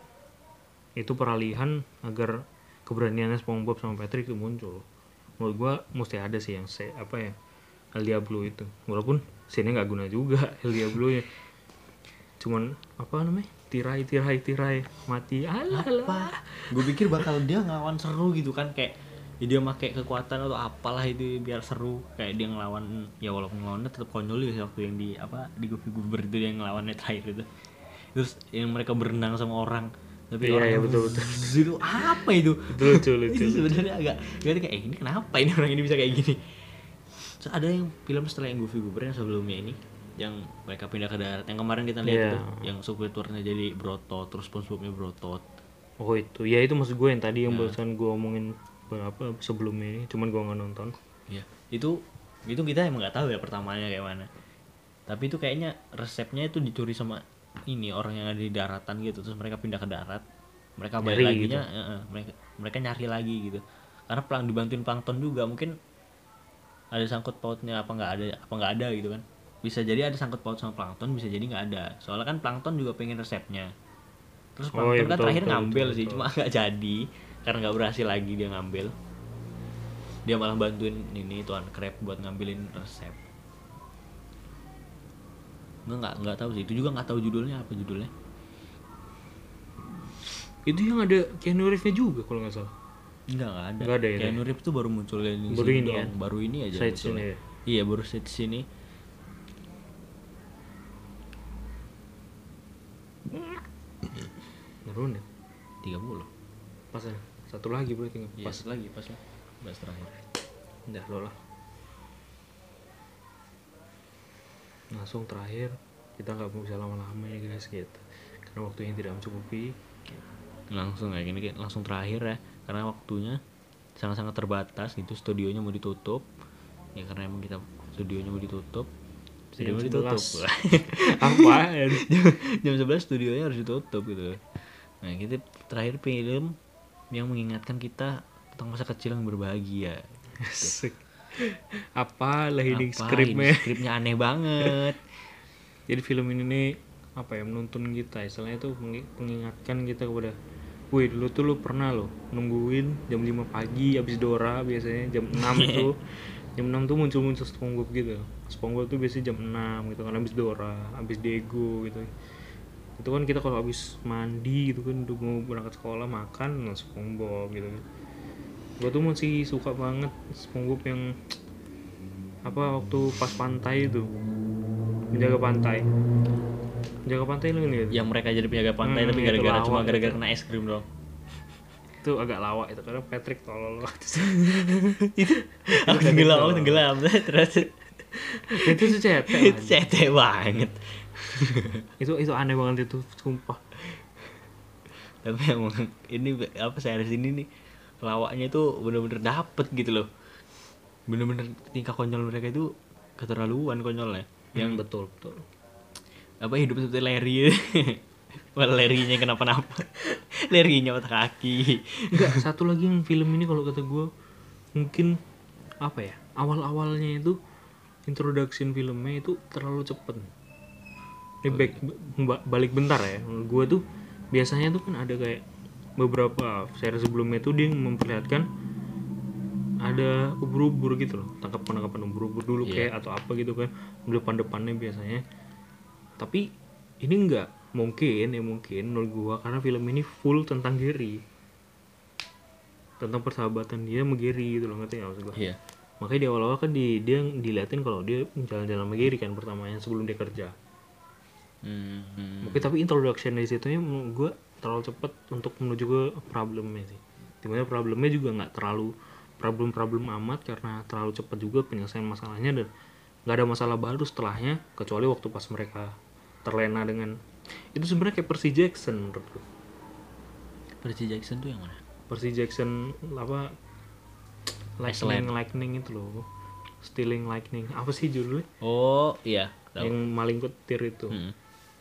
Speaker 2: itu peralihan agar keberaniannya SpongeBob sama Patrick itu muncul. Menurut gua mesti ada sih yang se apa ya El Diablo itu. Walaupun sini nggak guna juga El Diablo ya. Cuman apa namanya? Tirai tirai tirai. Mati. Alah
Speaker 1: gue pikir bakal dia ngelawan seru gitu kan kayak ya dia pakai kekuatan atau apalah itu biar seru. Kayak dia ngelawan ya walaupun ngelawannya tetap konyol ya waktu yang di apa di Goofy Goober itu dia ngelawannya terakhir itu. Terus yang mereka berenang sama orang. Tapi
Speaker 2: Iya,
Speaker 1: orang
Speaker 2: iya, betul, betul.
Speaker 1: itu apa itu?
Speaker 2: Itu lucu lucu
Speaker 1: itu sebenarnya agak gak kayak eh, ini kenapa ini orang ini bisa kayak gini Terus ada yang film setelah yang Goofy Goober yang sebelumnya ini yang mereka pindah ke darat yang kemarin kita lihat
Speaker 2: Iya.
Speaker 1: itu yang Squidwardnya jadi berotot terus SpongeBobnya berotot.
Speaker 2: Oh itu. Ya itu maksud gue yang tadi
Speaker 1: Nah.
Speaker 2: yang barusan gue omongin berapa sebelumnya ini cuman gue nggak nonton.
Speaker 1: Ya itu itu kita emang nggak tahu ya pertamanya kayak mana. Tapi itu kayaknya resepnya itu dicuri sama ini orang yang ada di daratan gitu terus mereka pindah ke darat. Mereka balik lagi mereka mereka nyari lagi gitu. Karena pelang dibantuin plankton juga mungkin ada sangkut pautnya apa nggak ada apa nggak ada gitu kan. Bisa jadi ada sangkut paut sama plankton bisa jadi nggak ada. Soalnya kan plankton juga pengen resepnya. Terus
Speaker 2: Oh, iya,
Speaker 1: plankton kan
Speaker 2: betul,
Speaker 1: terakhir
Speaker 2: betul,
Speaker 1: ngambil
Speaker 2: betul,
Speaker 1: sih
Speaker 2: betul.
Speaker 1: cuma nggak jadi. Karena nggak berhasil lagi dia ngambil. Dia malah bantuin ini tuan crab buat ngambilin resep. Nggak nggak nggak tahu sih. Itu juga nggak tahu judulnya apa judulnya?
Speaker 2: Itu yang ada Keanu Reeves-nya juga kalau nggak salah
Speaker 1: nggak nggak ada.
Speaker 2: Nggak ada ya,
Speaker 1: Keanu Reeves tuh baru muncul di
Speaker 2: Baru
Speaker 1: sini
Speaker 2: ini
Speaker 1: doang.
Speaker 2: ya?
Speaker 1: baru ini aja
Speaker 2: Side scene ya?
Speaker 1: iya baru set sini.
Speaker 2: Baru nih
Speaker 1: 30
Speaker 2: pas ya? Satu lagi berarti nggak
Speaker 1: Iya,
Speaker 2: pas.
Speaker 1: lagi pas lah. Bahas terakhir.
Speaker 2: Udah lo lah. Langsung terakhir. Kita nggak bisa lama-lama ya guys gitu. Karena waktunya tidak mencukupi
Speaker 1: langsung kayak gini kayak langsung terakhir ya. Karena waktunya sangat-sangat terbatas gitu studionya mau ditutup. Ya karena emang kita studionya mau ditutup studio mau ditutup.
Speaker 2: 11. apaan
Speaker 1: jam, jam 11 studionya harus ditutup gitu. Nah kita terakhir film yang mengingatkan kita tentang masa kecil yang berbahagia.
Speaker 2: Apa lah ini
Speaker 1: Apa
Speaker 2: skripnya?
Speaker 1: Skripnya aneh banget.
Speaker 2: Jadi film ini nih apa ya menuntun kita. Istilahnya mengi- mengingatkan kita kepada Wih dulu tuh lu pernah lo nungguin jam 5 pagi habis Dora biasanya jam 6 itu jam 6 tuh muncul-muncul SpongeBob gitu. SpongeBob tuh biasanya jam 6 gitu kan habis Dora habis Diego gitu. Itu kan kita kalau habis mandi gitu kan udah mau berangkat sekolah makan nah SpongeBob gitu kan. Gue tuh masih suka banget SpongeBob yang apa waktu pas pantai itu. Menjaga pantai menjaga pantai lu nih
Speaker 1: yang mereka jadi penjaga pantai
Speaker 2: Hmm,
Speaker 1: tapi gara-gara cuma gara-gara kena es krim doang.
Speaker 2: Itu agak lawak itu karena Patrick tolol.
Speaker 1: Itu aku tenggelam aku tenggelam. Terus
Speaker 2: itu tuh cetek
Speaker 1: itu cetek banget.
Speaker 2: Itu itu aneh banget itu sumpah.
Speaker 1: Tapi emang ini apa series ini nih lawaknya itu bener-bener dapet gitu loh. Bener-bener tingkah konyol mereka itu keterlaluan konyolnya.
Speaker 2: Yang betul betul
Speaker 1: apa hidup seperti Larry? Malah Larry-nya kenapa-napa. Larry-nya patah kaki.
Speaker 2: Enggak satu lagi yang film ini kalau kata gue mungkin apa ya awal-awalnya itu introduction filmnya itu terlalu cepet ini back, ba- balik bentar ya. Gue tuh biasanya tuh kan ada kayak beberapa seri sebelumnya tuh dia memperlihatkan ada ubur-ubur gitu loh tangkap penangkapan ubur-ubur dulu
Speaker 1: Iya.
Speaker 2: kayak atau apa gitu kan. Depan-depannya biasanya tapi ini enggak mungkin ya mungkin menurut gua karena film ini full tentang Gary tentang persahabatan dia sama Gary gitu loh ngerti nggak maksud gua
Speaker 1: iya
Speaker 2: makanya di awal-awal kan di, dia diliatin kalau dia jalan-jalan sama Gary kan pertamanya sebelum dia kerja
Speaker 1: hmm, hmm.
Speaker 2: Oke tapi introduction dari situ gue terlalu cepet untuk menuju ke problemnya sih. Di mana problemnya juga nggak terlalu problem-problem amat karena terlalu cepet juga penyelesaian masalahnya dan nggak ada masalah baru setelahnya kecuali waktu pas mereka terlena dengan itu sebenarnya kayak Percy Jackson menurut gue.
Speaker 1: Percy Jackson tuh yang mana?
Speaker 2: Percy Jackson apa lightning lightning itu loh. Stealing lightning. Apa sih judulnya?
Speaker 1: Oh iya tahu.
Speaker 2: yang maling petir itu.
Speaker 1: Hmm.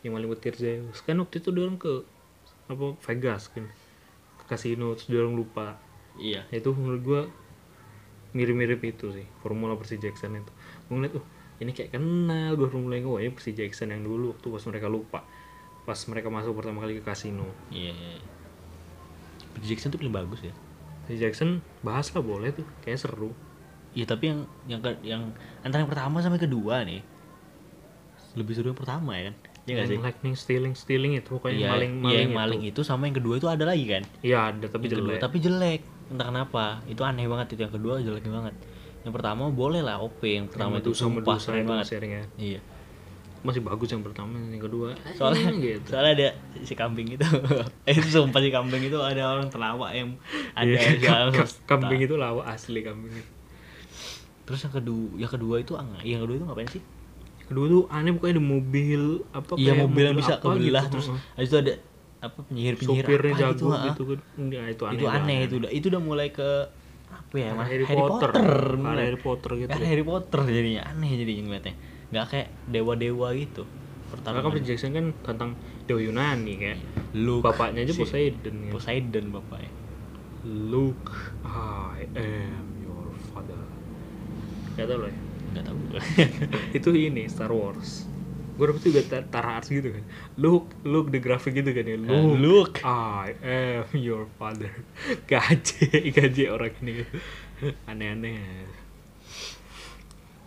Speaker 2: yang maling petir Zeus. Kan waktu itu dia orang ke apa Vegas kan. Ke kasino terus dia orang lupa.
Speaker 1: Iya.
Speaker 2: Ya, itu menurut gua mirip-mirip itu sih formula Percy Jackson itu. Gue ngeliat oh ini kayak kenal gue mulai oh ini Percy Jackson yang dulu waktu pas mereka lupa pas mereka masuk pertama kali ke kasino
Speaker 1: Iya. Percy Jackson tuh paling bagus ya.
Speaker 2: Percy Jackson bahas lah boleh tuh kayak seru
Speaker 1: Iya tapi yang yang yang antara yang pertama sama yang kedua nih lebih seru yang pertama ya kan? Iya nggak sih?
Speaker 2: yang lightning stealing stealing itu pokoknya
Speaker 1: Iya,
Speaker 2: yang maling
Speaker 1: iya,
Speaker 2: maling
Speaker 1: yang maling itu. sama yang kedua itu ada lagi kan?
Speaker 2: iya ada tapi
Speaker 1: Yang kedua,
Speaker 2: jelek
Speaker 1: tapi jelek. Entah kenapa. Itu aneh banget itu yang kedua jelek banget. Yang pertama boleh lah OP, yang pertama itu
Speaker 2: Medusa
Speaker 1: sumpah keren
Speaker 2: itu
Speaker 1: banget.
Speaker 2: sharingnya
Speaker 1: Iya.
Speaker 2: masih bagus yang pertama yang kedua
Speaker 1: Soalnya
Speaker 2: eh, gitu
Speaker 1: soalnya ada si kambing itu. eh sumpah si kambing itu ada orang terlawak yang ada
Speaker 2: Iya, ka-
Speaker 1: macam.
Speaker 2: kambing itu lawa asli kambing
Speaker 1: Terus yang kedua, yang kedua itu ang- yang kedua itu ngapain sih?
Speaker 2: kedua tuh aneh pokoknya ada mobil apa
Speaker 1: Iya
Speaker 2: kayak
Speaker 1: mobil yang bisa kebelah
Speaker 2: gitu.
Speaker 1: terus
Speaker 2: Heeh.
Speaker 1: habis itu ada apa penyihir-penyihir
Speaker 2: sopirnya
Speaker 1: apa
Speaker 2: jago
Speaker 1: gitu,
Speaker 2: gitu kan ya, itu aneh
Speaker 1: itu aneh itu udah itu udah mulai ke apa ya Mas?
Speaker 2: Harry, Potter,
Speaker 1: mulai.
Speaker 2: Kayak Harry Potter gitu
Speaker 1: Kayak Harry Potter jadinya. Aneh jadinya ngeliatnya. Nggak kayak dewa-dewa gitu.
Speaker 2: Karena kan Jackson kan tentang dewa Yunani kayak
Speaker 1: Luke.
Speaker 2: bapaknya aja
Speaker 1: si-
Speaker 2: Poseidon ya.
Speaker 1: Poseidon bapaknya.
Speaker 2: Luke. I am your father. Gak tau loh ya.
Speaker 1: Nggak tahu.
Speaker 2: Itu ini Star Wars gue dapet juga tar- Tara Arts gitu kan. Luke Luke the graphic gitu kan ya.
Speaker 1: Ah,
Speaker 2: Luke,
Speaker 1: Luke.
Speaker 2: I am your father. Gaje gaje orang ini. Aneh-aneh.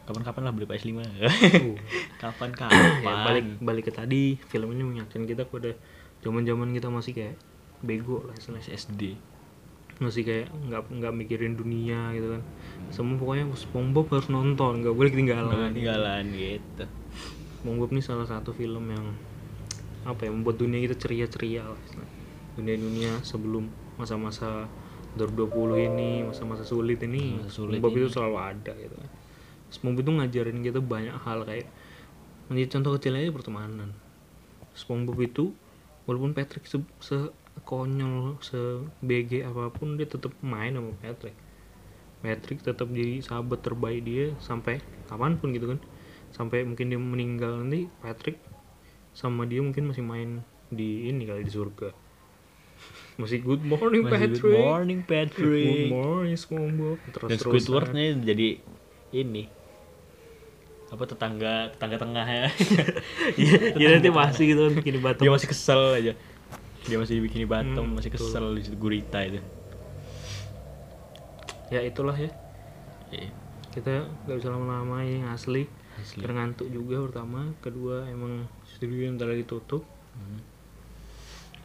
Speaker 1: Kapan-kapan lah beli PS5
Speaker 2: Uh.
Speaker 1: kapan-kapan.
Speaker 2: Ya, balik balik ke tadi film ini mengingatkan kita pada zaman zaman kita masih kayak bego lah istilahnya
Speaker 1: SD
Speaker 2: masih kayak nggak nggak mikirin dunia gitu kan. Semua pokoknya SpongeBob harus nonton nggak boleh ketinggalan.
Speaker 1: Ketinggalan gitu
Speaker 2: SpongeBob ini salah satu film yang apa ya membuat dunia kita ceria-ceria lah dunia-dunia sebelum masa-masa 2020 ini masa-masa sulit ini
Speaker 1: Masa sulit
Speaker 2: itu selalu ada gitu kan. SpongeBob itu ngajarin kita banyak hal kayak menjadi contoh kecil aja pertemanan. SpongeBob itu walaupun Patrick se, se konyol se BG apa pun dia tetap main sama Patrick. Patrick tetap jadi sahabat terbaik dia sampai kapan pun gitu kan sampai mungkin dia meninggal nanti Patrick sama dia mungkin masih main di ini kali di surga masih good morning
Speaker 1: Masih
Speaker 2: Patrick
Speaker 1: good morning
Speaker 2: good
Speaker 1: Patrick
Speaker 2: morning SpongeBob terus
Speaker 1: dan Squidwardnya jadi ini apa tetangga tetangga tengah ya
Speaker 2: ya nanti masih gitu kan bikin batu.
Speaker 1: dia masih kesel aja dia masih dibikini batom
Speaker 2: Hmm,
Speaker 1: masih
Speaker 2: betul.
Speaker 1: kesel di situ gurita itu
Speaker 2: Ya itulah ya.
Speaker 1: Iya.
Speaker 2: Kita nggak bisa lama-lama yang asli.
Speaker 1: Asli.
Speaker 2: Karena ngantuk juga pertama, kedua emang studio yang lagi tutup.
Speaker 1: Hmm.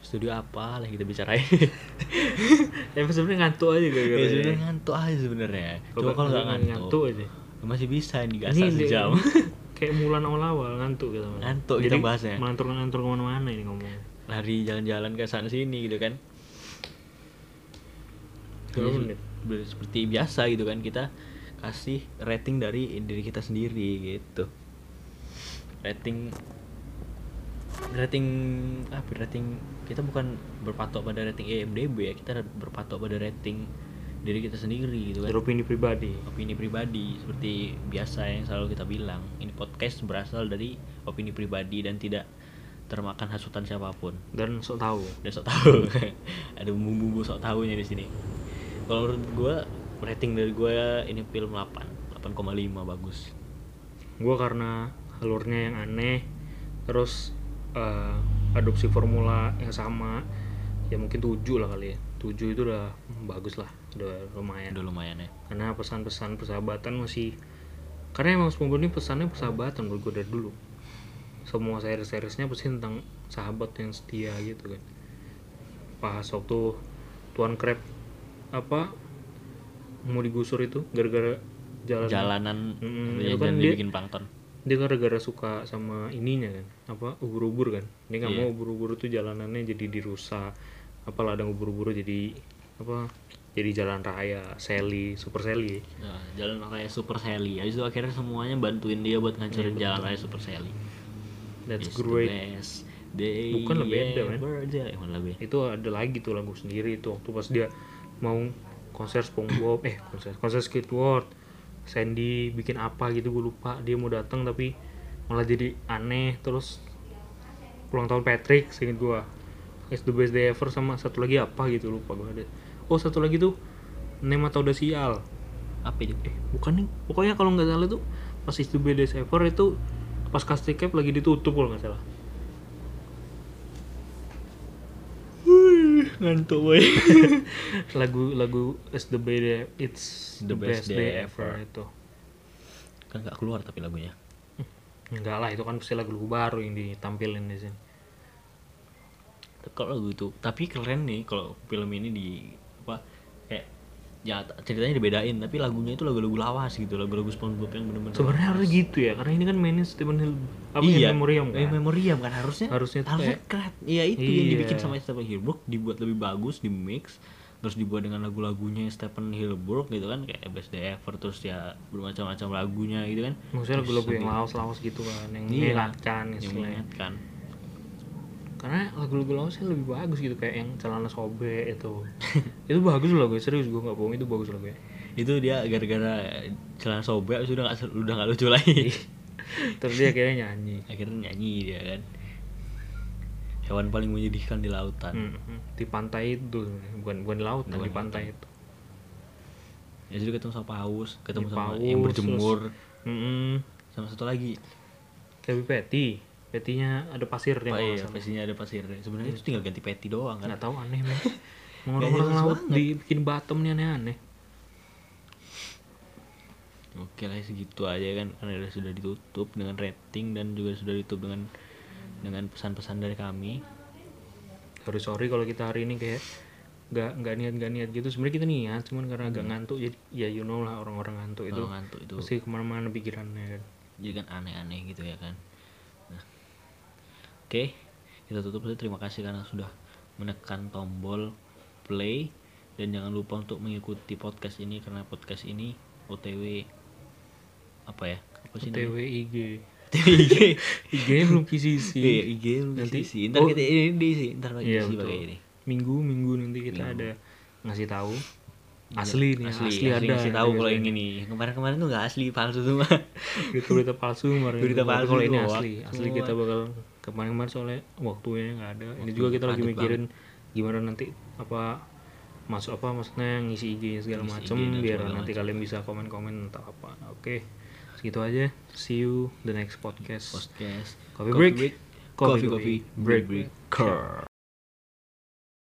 Speaker 1: studio apa lah kita bicarain
Speaker 2: Ya sebenarnya ngantuk aja gara-gara.
Speaker 1: ya
Speaker 2: ya.
Speaker 1: sebenarnya ngantuk aja sebenarnya coba kalau nggak ngantuk,
Speaker 2: aja.
Speaker 1: masih bisa nih
Speaker 2: Ini
Speaker 1: gasah
Speaker 2: dia-
Speaker 1: sejam
Speaker 2: kayak mulan awal-awal ngantuk gitu.
Speaker 1: Ngantuk
Speaker 2: Jadi
Speaker 1: kita bahasnya.
Speaker 2: Melantur-lantur ke mana-mana ini ngomong.
Speaker 1: lari jalan-jalan ke sana sini gitu kan Jadi, seperti biasa gitu kan kita kasih rating dari diri kita sendiri gitu. Rating rating apa ya, rating kita bukan berpatok pada rating IMDb ya kita berpatok pada rating diri kita sendiri gitu kan.
Speaker 2: Opini pribadi.
Speaker 1: opini pribadi seperti biasa yang selalu kita bilang ini podcast berasal dari opini pribadi dan tidak termakan hasutan siapa pun.
Speaker 2: Dan sok tahu.
Speaker 1: dan sok tahu. Ada bumbu-bumbu sok tahunya di sini. Kalau menurut gue rating dari gue ini film 8 8,5 bagus.
Speaker 2: Gue karena alurnya yang aneh terus eh, adopsi formula yang sama ya mungkin tujuh lah kali ya. Tujuh itu udah bagus lah udah lumayan.
Speaker 1: Udah lumayan ya.
Speaker 2: Karena pesan-pesan persahabatan masih karena emang SpongeBob ini pesannya persahabatan menurut gue dari dulu. Semua series-seriesnya pasti tentang sahabat yang setia gitu kan. Pas waktu Tuan Crab apa mau digusur itu gara-gara jalan
Speaker 1: jalanan
Speaker 2: Mm,
Speaker 1: ya,
Speaker 2: itu kan dia-
Speaker 1: dibikin plankton.
Speaker 2: dia kan gara-gara suka sama ininya kan apa ubur-ubur kan. Dia nggak
Speaker 1: Iya.
Speaker 2: mau ubur-ubur tuh jalanannya jadi dirusak apa ladang ubur-ubur jadi apa jadi jalan raya Sally super Sally
Speaker 1: Nah, jalan raya Super Sally Habis itu akhirnya semuanya bantuin dia buat ngancurin jalan raya Super Sally
Speaker 2: that's
Speaker 1: It's the
Speaker 2: great.
Speaker 1: best day
Speaker 2: Bukan lebih
Speaker 1: lebih.
Speaker 2: Itu ada lagi tuh lagu sendiri itu waktu pas dia mau konser SpongeBob eh konser konser Squidward Sandy bikin apa gitu gue lupa dia mau datang tapi malah jadi aneh terus ulang tahun Patrick seinget gue it's the best day ever sama satu lagi apa gitu lupa gue ada. Oh satu lagi tuh Nematode Sial
Speaker 1: apa itu?
Speaker 2: Eh bukan nih pokoknya kalau nggak salah tuh pas Is the Best Ever itu pas casting cap lagi ditutup kalau nggak salah
Speaker 1: ngantuk boy.
Speaker 2: Lagu lagu Is the Best It's
Speaker 1: The Best Day Ever.
Speaker 2: itu.
Speaker 1: Kan nggak keluar tapi lagunya.
Speaker 2: Enggak lah itu kan pasti lagu-lagu baru yang ditampilin di sini.
Speaker 1: Kalau lagu itu tapi keren nih kalau film ini di apa kayak ya ceritanya dibedain tapi lagunya itu lagu-lagu lawas gitu lagu-lagu SpongeBob yang bener-bener
Speaker 2: sebenarnya harus gitu ya karena ini kan mainnya Stephen Hill apa
Speaker 1: iya.
Speaker 2: In Memoriam kan?
Speaker 1: Memoriam kan harusnya
Speaker 2: Harusnya
Speaker 1: harusnya keren iya itu yang
Speaker 2: Iya.
Speaker 1: dibikin sama Stephen Hilbrook dibuat lebih bagus di mix terus dibuat dengan lagu-lagunya Stephen Hilbrook gitu kan kayak Best Day Ever terus ya bermacam-macam lagunya gitu kan.
Speaker 2: Maksudnya lagu-lagu yang lawas-lawas gitu kan yang
Speaker 1: Iya.
Speaker 2: mengingatkan
Speaker 1: yang
Speaker 2: istilahnya.
Speaker 1: Mengingatkan
Speaker 2: karena lagu-lagu lawasnya lebih bagus gitu kayak yang celana sobek itu. Itu bagus loh gue serius gue nggak bohong itu bagus loh gue
Speaker 1: itu dia gara-gara celana sobek sudah nggak udah nggak lucu lagi.
Speaker 2: Terus dia akhirnya nyanyi.
Speaker 1: Akhirnya nyanyi dia kan. Hewan paling menyedihkan di lautan.
Speaker 2: Hmm, di pantai itu bukan bukan di laut
Speaker 1: Bukan
Speaker 2: di pantai itu.
Speaker 1: Ya jadi ketemu sama paus ketemu
Speaker 2: Di
Speaker 1: sama
Speaker 2: paus,
Speaker 1: yang berjemur.
Speaker 2: Mm-mm.
Speaker 1: sama satu lagi.
Speaker 2: Kayak peti petinya ada pasirnya
Speaker 1: Pak
Speaker 2: kalau
Speaker 1: iya pastinya ada pasirnya sebenarnya itu tinggal ganti peti doang kan?
Speaker 2: Nggak tahu aneh men. Mau
Speaker 1: jelas
Speaker 2: laut
Speaker 1: banget.
Speaker 2: dibikin bottom nih aneh-aneh.
Speaker 1: Oke lah segitu aja kan? Karena udah sudah ditutup dengan rating dan juga sudah ditutup dengan dengan pesan-pesan dari kami.
Speaker 2: Sorry sorry kalau kita hari ini kayak nggak nggak niat nggak niat gitu. Sebenarnya kita niat cuman karena agak ngantuk jadi ya you know lah orang-orang ngantuk itu
Speaker 1: ngantuk itu.
Speaker 2: pasti ke mana-mana pikirannya kan.
Speaker 1: Jadi kan aneh-aneh gitu ya kan. Oke kita tutup saja terima kasih karena sudah menekan tombol play. Dan jangan lupa untuk mengikuti podcast ini karena podcast ini OTW apa ya? Apa sih
Speaker 2: TW
Speaker 1: namanya?
Speaker 2: IG
Speaker 1: IG
Speaker 2: IG belum PCC
Speaker 1: iya IG lu
Speaker 2: Nanti-
Speaker 1: sih ntar
Speaker 2: oh.
Speaker 1: kita ini di sih ntar pakai
Speaker 2: Iya,
Speaker 1: pakai ini.
Speaker 2: Minggu minggu nanti kita
Speaker 1: Minggu.
Speaker 2: ada ngasih tahu. Asli nih
Speaker 1: asli,
Speaker 2: asli, ada
Speaker 1: ngasih tahu kalau yang ini kemarin-kemarin tuh nggak asli palsu semua.
Speaker 2: Berita berita palsu kemarin.
Speaker 1: Berita palsu
Speaker 2: kalau ini asli asli kita bakal kemarin-kemarin soalnya waktunya nggak ada. Ini
Speaker 1: Waktu
Speaker 2: juga kita lagi mikirin gimana nanti apa masuk apa maksudnya ngisi IG segala macem
Speaker 1: IG
Speaker 2: biar
Speaker 1: segala
Speaker 2: nanti
Speaker 1: macem.
Speaker 2: kalian bisa komen-komen entah apa. Oke segitu aja. See you the next podcast.
Speaker 1: Podcast.
Speaker 2: Coffee break.
Speaker 1: coffee
Speaker 2: Coffee,
Speaker 1: coffee
Speaker 2: coffee.
Speaker 1: break
Speaker 2: Break,
Speaker 1: break